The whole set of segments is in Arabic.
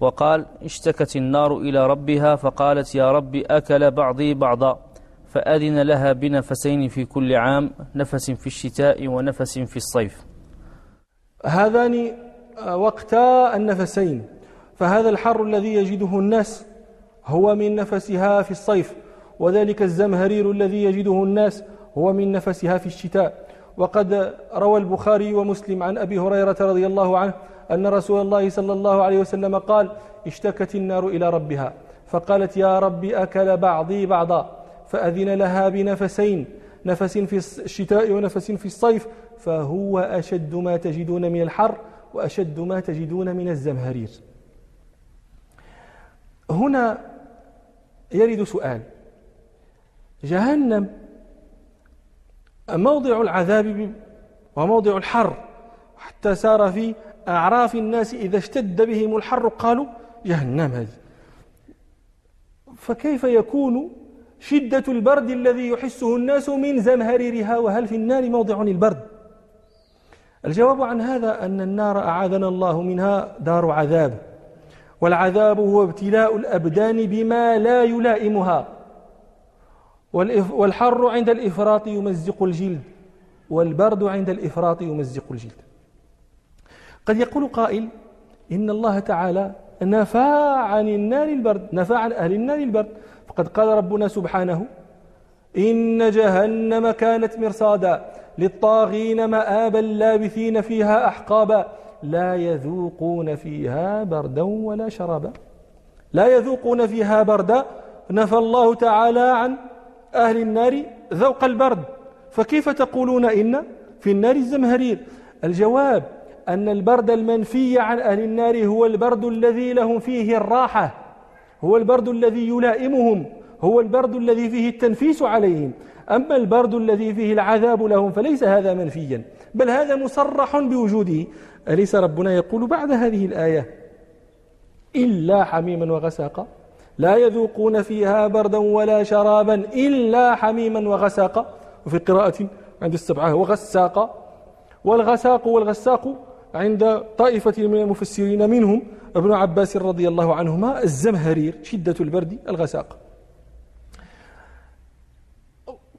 وقال اشتكت النار إلى ربها فقالت يا رب أكل بعضي بعضا فأذن لها بنفسين في كل عام نفس في الشتاء ونفس في الصيف. هذان وقتا النفسين فهذا الحر الذي يجده الناس هو من نفسها في الصيف وذلك الزمهرير الذي يجده الناس هو من نفسها في الشتاء. وقد روى البخاري ومسلم عن أبي هريرة رضي الله عنه أن رسول الله صلى الله عليه وسلم قال اشتكت النار إلى ربها. فقالت يا رب أكل بعضي بعضا فأذن لها بنفسين نفس في الشتاء ونفس في الصيف فهو أشد ما تجدون من الحر وأشد ما تجدون من الزمهرير. هنا يرد سؤال جهنم موضع العذاب وموضع الحر. حتى سار في أعراف الناس إذا اشتد بهم الحر قالوا جهنم هذه. فكيف يكون شدة البرد الذي يحسه الناس من زمهريرها؟ وهل في النار موضع البرد؟ الجواب عن هذا أن النار أعاذنا الله منها دار عذاب. والعذاب هو ابتلاء الأبدان بما لا يلائمها. والحر عند الإفراط يمزق الجلد والبرد عند الإفراط يمزق الجلد. قد يقول قائل إن الله تعالى نفى عن النار البرد نفى عن أهل النار البرد. فقد قال ربنا سبحانه إن جهنم كانت مرصادا للطاغين مآبا لابثين فيها أحقابا لا يذوقون فيها بردا ولا شرابا. لا يذوقون فيها بردا. نفى الله تعالى عن أهل النار ذوق البرد. فكيف تقولون إن في النار الزمهرير؟ الجواب أن البرد المنفي عن أهل النار هو البرد الذي لهم فيه الراحة هو البرد الذي يلائمهم هو البرد الذي فيه التنفيس عليهم. أما البرد الذي فيه العذاب لهم فليس هذا منفيا بل هذا مصرح بوجوده. أليس ربنا يقول بعد هذه الآية؟ إلا حميما وغساقا. لا يذوقون فيها بردا ولا شرابا إلا حميما وغساقا وفي قراءة عند السبعة وغساقا والغساق والغساق عند طائفة من المفسرين منهم ابن عباس رضي الله عنهما الزمهرير شدة البرد الغساق.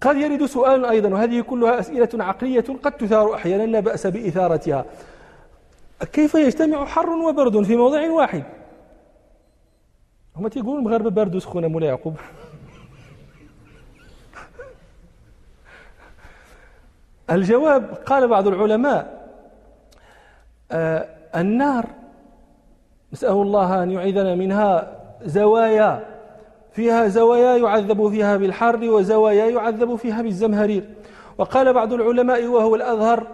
قد يرد سؤال أيضا وهذه كلها أسئلة عقلية قد تثار أحيانا لا بأس بإثارتها. كيف يجتمع حر وبرد في موضع واحد؟ هما تيقولوا المغاربة بارد وسخونة مولاي يعقوب. الجواب قال بعض العلماء آه النار نسأل الله أن يعيذنا منها زوايا فيها زوايا يعذب فيها بالحر وزوايا يعذب فيها بالزمهرير. وقال بعض العلماء وهو الأظهر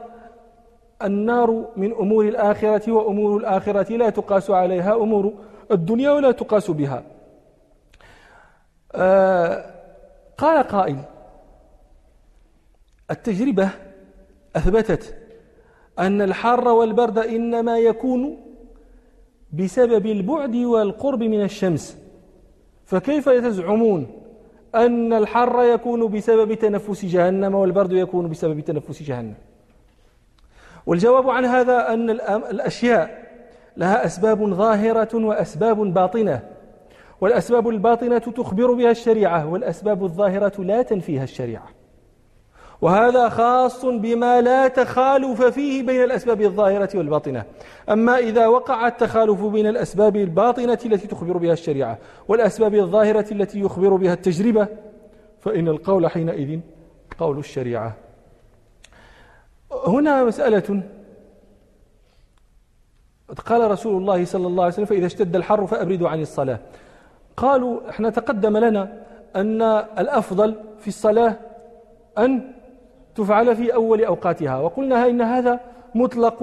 النار من أمور الآخرة وأمور الآخرة لا تقاس عليها أمور الدنيا ولا تقاس بها. آه قال قائل التجربة أثبتت أن الحر والبرد إنما يكون بسبب البعد والقرب من الشمس. فكيف تزعمون أن الحر يكون بسبب تنفس جهنم والبرد يكون بسبب تنفس جهنم؟ والجواب عن هذا أن الأشياء لها أسباب ظاهرة وأسباب باطنة والأسباب الباطنة تخبر بها الشريعة والأسباب الظاهرة لا تنفيها الشريعة. وهذا خاص بما لا تخالف فيه بين الأسباب الظاهرة والباطنة. أما إذا وقع التخالف بين الأسباب الباطنة التي تخبر بها الشريعة والأسباب الظاهرة التي يخبر بها التجربة فإن القول حينئذ قول الشريعة. هنا مسألة قال رسول الله صلى الله عليه وسلم فإذا اشتد الحر فأبردوا عن الصلاة. قالوا إحنا تقدم لنا أن الأفضل في الصلاة أن تفعل في أول أوقاتها. وقلنا إن هذا مطلق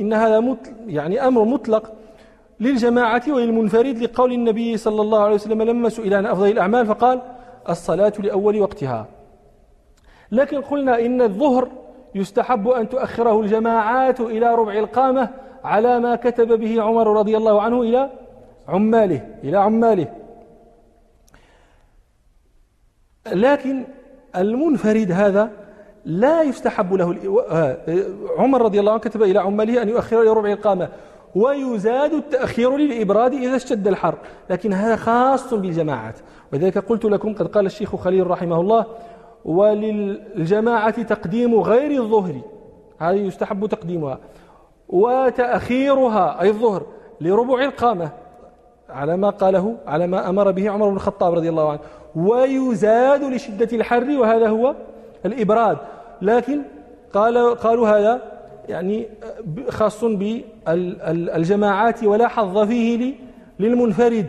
إن هذا مطلق يعني أمر مطلق للجماعة وللمنفرد لقول النبي صلى الله عليه وسلم لما سئل عن أفضل الأعمال فقال الصلاة لأول وقتها. لكن قلنا إن الظهر يستحب أن تؤخره الجماعات إلى ربع القامة على ما كتب به عمر رضي الله عنه إلى عماله إلى عماله. لكن المنفرد هذا لا يستحب له آه، عمر رضي الله عنه كتب إلى عماله أن يؤخر إلى ربع القامة ويزاد التأخير للإبراد إذا اشتد الحر. لكن هذا خاص بالجماعات. ولذلك قلت لكم قد قال الشيخ خليل رحمه الله وللجماعة تقديم غير الظهر هذه يستحب تقديمها. وتأخيرها أي الظهر لربع القامة على ما قاله على ما أمر به عمر بن الخطاب رضي الله عنه. ويزاد لشدة الحر وهذا هو الإبراد. لكن قال قالوا هذا يعني خاص بالجماعات ولا حظ فيه للمنفرد.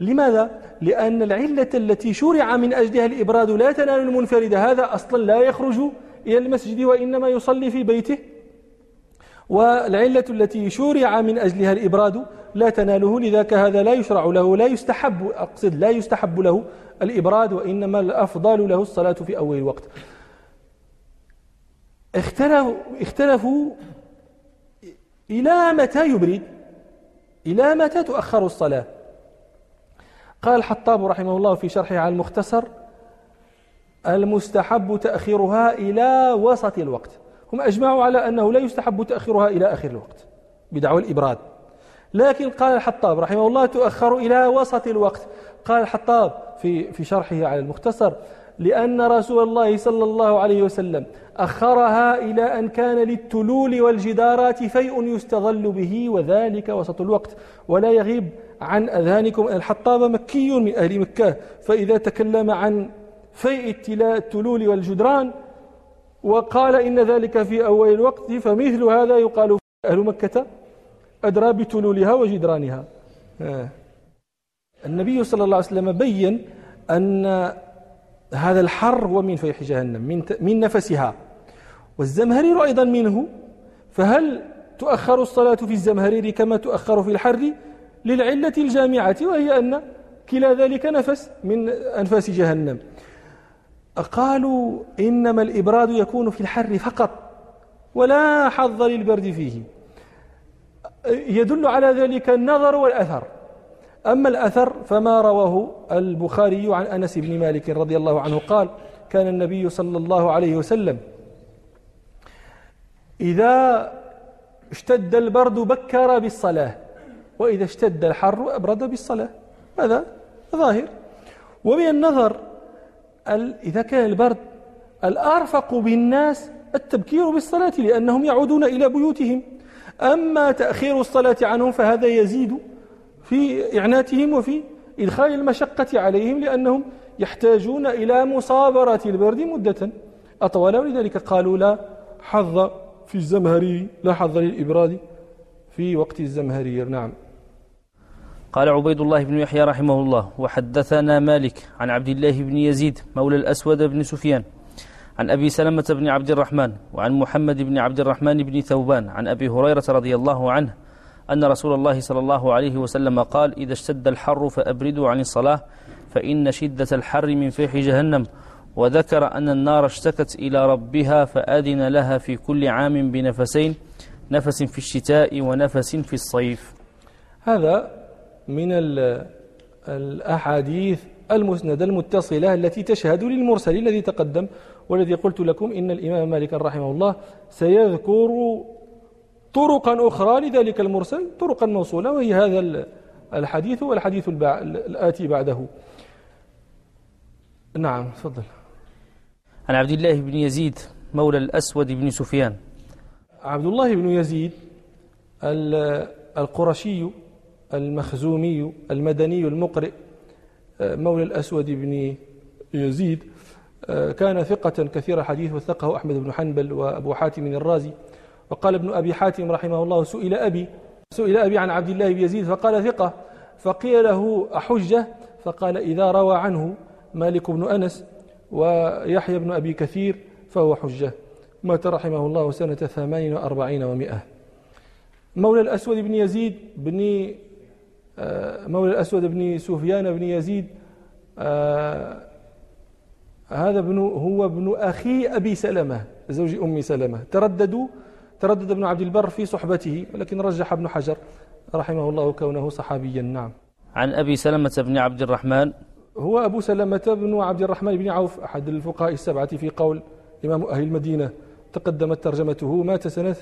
لماذا؟ لأن العلة التي شرع من أجلها الإبراد لا تنال المنفرد. هذا أصلا لا يخرج إلى المسجد وإنما يصلي في بيته. والعلة التي شرع من أجلها الإبراد لا تناله لذاك هذا لا يشرع له لا يستحب أقصد لا يستحب له الإبراد وإنما الأفضل له الصلاة في أول الوقت. اختلفوا, اختلفوا إلى متى يبرد؟ إلى متى تؤخر الصلاة؟ قال الحطاب رحمه الله في شرحه على المختصر المستحب تأخيرها إلى وسط الوقت. هم أجمعوا على أنه لا يستحب تأخيرها إلى آخر الوقت بدعوى الإبراد. لكن قال الحطاب رحمه الله تؤخر إلى وسط الوقت. قال الحطاب في في شرحه على المختصر لأن رسول الله صلى الله عليه وسلم أخرها إلى أن كان للتلول والجدارات فيء يستظل به وذلك وسط الوقت. ولا يغيب عن أذهانكم الحطاب مكي من أهل مكة فإذا تكلم عن فيء التلول والجدران وقال إن ذلك في أول الوقت فمثل هذا يقال أهل مكة أدرى بتلولها وجدرانها. آه. النبي صلى الله عليه وسلم بين أن هذا الحر هو من فيح جهنم من, من نفسها. والزمهرير أيضا منه فهل تؤخر الصلاة في الزمهرير كما تؤخر في الحر؟ للعلة الجامعة وهي أن كلا ذلك نفس من أنفاس جهنم. قالوا إنما الإبراد يكون في الحر فقط ولا حظ للبرد فيه. يدل على ذلك النظر والأثر. أما الأثر فما رواه البخاري عن أنس بن مالك رضي الله عنه قال كان النبي صلى الله عليه وسلم إذا اشتد البرد بكر بالصلاة وإذا اشتد الحر أبرد بالصلاة. هذا ظاهر. ومن النظر إذا كان البرد الأرفق بالناس التبكير بالصلاة لأنهم يعودون إلى بيوتهم. أما تأخير الصلاة عنهم فهذا يزيد في إعناتهم وفي إدخال المشقة عليهم لأنهم يحتاجون إلى مصابرة البرد مدة أطول. ولذلك قالوا لا حظ في الزمهري لا حظ للإبراد في وقت الزمهرير. نعم. قال عبيد الله بن يحيى رحمه الله وحدثنا مالك عن عبد الله بن يزيد مولى الأسود بن سفيان عن أبي سلمة بن عبد الرحمن وعن محمد بن عبد الرحمن بن ثوبان عن أبي هريرة رضي الله عنه أن رسول الله صلى الله عليه وسلم قال إذا اشتد الحر فأبردوا عن الصلاة فإن شدة الحر من فيح جهنم وذكر أن النار اشتكت إلى ربها فأذن لها في كل عام بنفسين نفس في الشتاء ونفس في الصيف. هذا من الأحاديث المسندة المتصلة التي تشهد للمرسل الذي تقدم والذي قلت لكم إن الإمام مالك رحمه الله سيذكر طرقا أخرى لذلك المرسل طرقا موصولة وهي هذا الحديث والحديث الآتي بعده. نعم تفضل. عن عبد الله بن يزيد مولى الأسود بن سفيان. عبد الله بن يزيد القرشي المخزومي المدني المقرئ مولى الأسود بن يزيد كان ثقة كثير الحديث وثقه أحمد بن حنبل وأبو حاتم الرازي. وقال ابن أبي حاتم رحمه الله سئل أبي سئل أبي عن عبد الله بن يزيد فقال ثقة. فقيل له أحجة؟ فقال إذا روى عنه مالك بن أنس ويحيى بن أبي كثير فهو حجة. مات رحمه الله سنة ثمان وأربعين ومائة. مولى الأسود بن يزيد بن آه، مولى الأسود بن سفيان بن يزيد آه، هذا ابن هو ابن أخي أبي سلمة زوج أم سلمة. ترددوا تردد ابن عبد البر في صحبته ولكن رجح ابن حجر رحمه الله كونه صحابيا. نعم. عن أبي سلمة بن عبد الرحمن. هو أبو سلمة بن عبد الرحمن بن عوف أحد الفقهاء السبعة في قول إمام أهل المدينة تقدمت ترجمته مات سنة.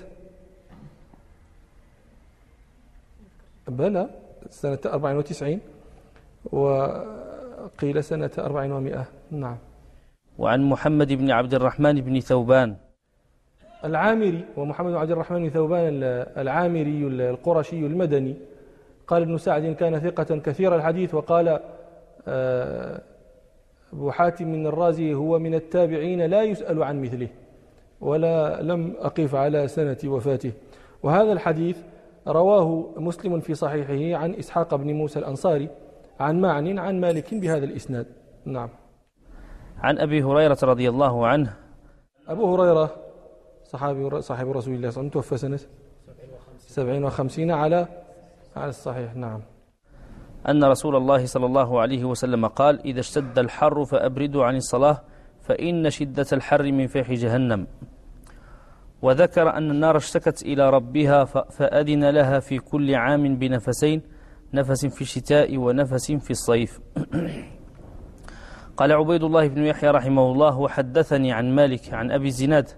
بلى. سنة 94 وقيل سنة 400 نعم. وعن محمد بن عبد الرحمن بن ثوبان. العامري ومحمد بن عبد الرحمن بن ثوبان العامري القرشي المدني قال ابن سعد كان ثقة كثير الحديث. وقال آه، أبو حاتم الرازي هو من التابعين لا يسأل عن مثله ولا لم أقف على سنة وفاته. وهذا الحديث رواه مسلم في صحيحه عن إسحاق بن موسى الأنصاري عن معن عن مالك بهذا الإسناد. نعم. عن أبي هريرة رضي الله عنه. أبو هريرة صحابي صاحب رسول الله صلى الله عليه وسلم توفى سنة سبعين وخمسين على على الصحيح. نعم. أن رسول الله صلى الله عليه وسلم قال إذا اشتد الحر فأبردوا عن الصلاة فإن شدة الحر من فيح جهنم. وذكر أن النار اشتكت إلى ربها فأذن لها في كل عام بنفسين نفس في الشتاء ونفس في الصيف. قال عبيد الله بن يحيى رحمه الله وحدثني عن مالك عن أبي الزناد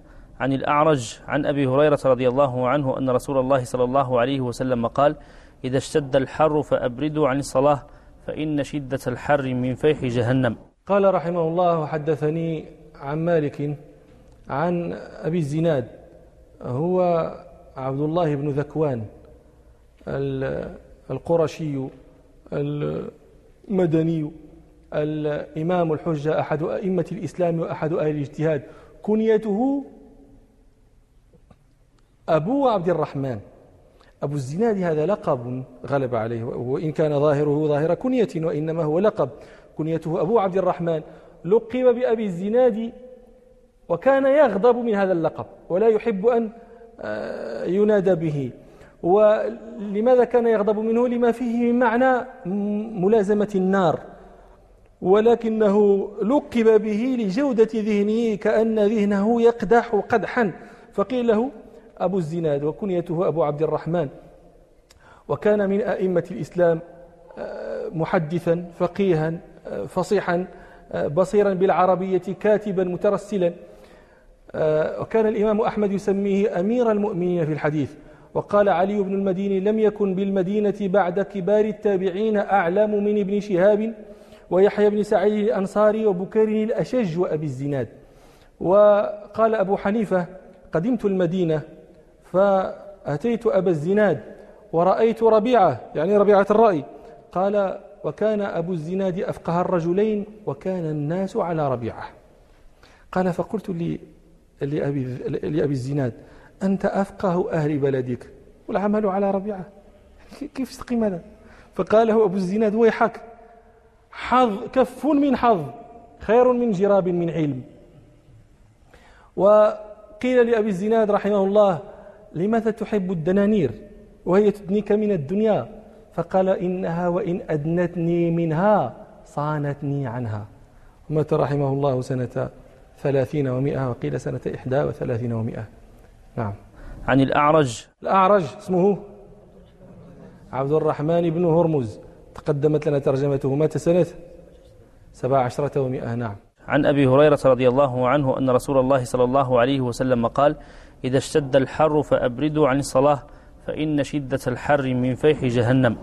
عن الأعرج عن أبي هريرة رضي الله عنه أن رسول الله صلى الله عليه وسلم قال إذا اشتد الحر فأبردوا عن الصلاة فإن شدة الحر من فيح جهنم. قال رحمه الله حدثني عن مالك عن أبي الزناد هو عبد الله بن ذكوان القرشي المدني الإمام الحجة أحد أئمة الإسلام وأحد أهل الاجتهاد. كنيته أبو عبد الرحمن. أبو الزناد هذا لقب غلب عليه وإن كان ظاهره ظاهر كنية وإنما هو لقب. كنيته أبو عبد الرحمن. لقب بأبي الزناد وكان يغضب من هذا اللقب ولا يحب أن آه، ينادى به. ولماذا كان يغضب منه؟ لما فيه من معنى ملازمة النار. ولكنه لقب به لجودة ذهنه كأن ذهنه يقدح قدحا. فقيل له أبو الزناد وكنيته أبو عبد الرحمن. وكان من أئمة الإسلام آه، محدثا فقيها آه، فصيحا بصيرا بالعربية كاتبا مترسلا. وكان الإمام أحمد يسميه أمير المؤمنين في الحديث. وقال علي بن المديني لم يكن بالمدينة بعد كبار التابعين أعلم من ابن شهاب ويحيى بن سعيد الأنصاري وبكير الأشج وأبي الزناد. وقال أبو حنيفة قدمت المدينة فأتيت أبا الزناد ورأيت ربيعة يعني ربيعة الرأي. قال وكان أبو الزناد أفقه الرجلين وكان الناس على ربيعة. قال فقلت لي لأبي, لأبي الزناد. أنت أفقه أهل بلدك. والعمل على ربيعة. كيف تقيم هذا؟ فقال له أبو الزناد ويحك. حظ كف من حظ. خير من جراب من علم. وقيل لأبي الزناد رحمه الله لماذا تحب الدنانير؟ وهي تدنيك من الدنيا. فقال إنها وإن أدنتني منها صانتني عنها. مات رحمه الله سنة ثلاثين ومائة وقيل سنة إحدى وثلاثين ومائة نعم. عن الأعرج. الأعرج اسمه عبد الرحمن بن هرمز. تقدمت لنا ترجمته مات سنة سبع عشرة ومائة نعم. عن أبي هريرة رضي الله عنه أن رسول الله صلى الله عليه وسلم قال إذا اشتد الحر فأبردوا عن الصلاة فإن شدة الحر من فيح جهنم.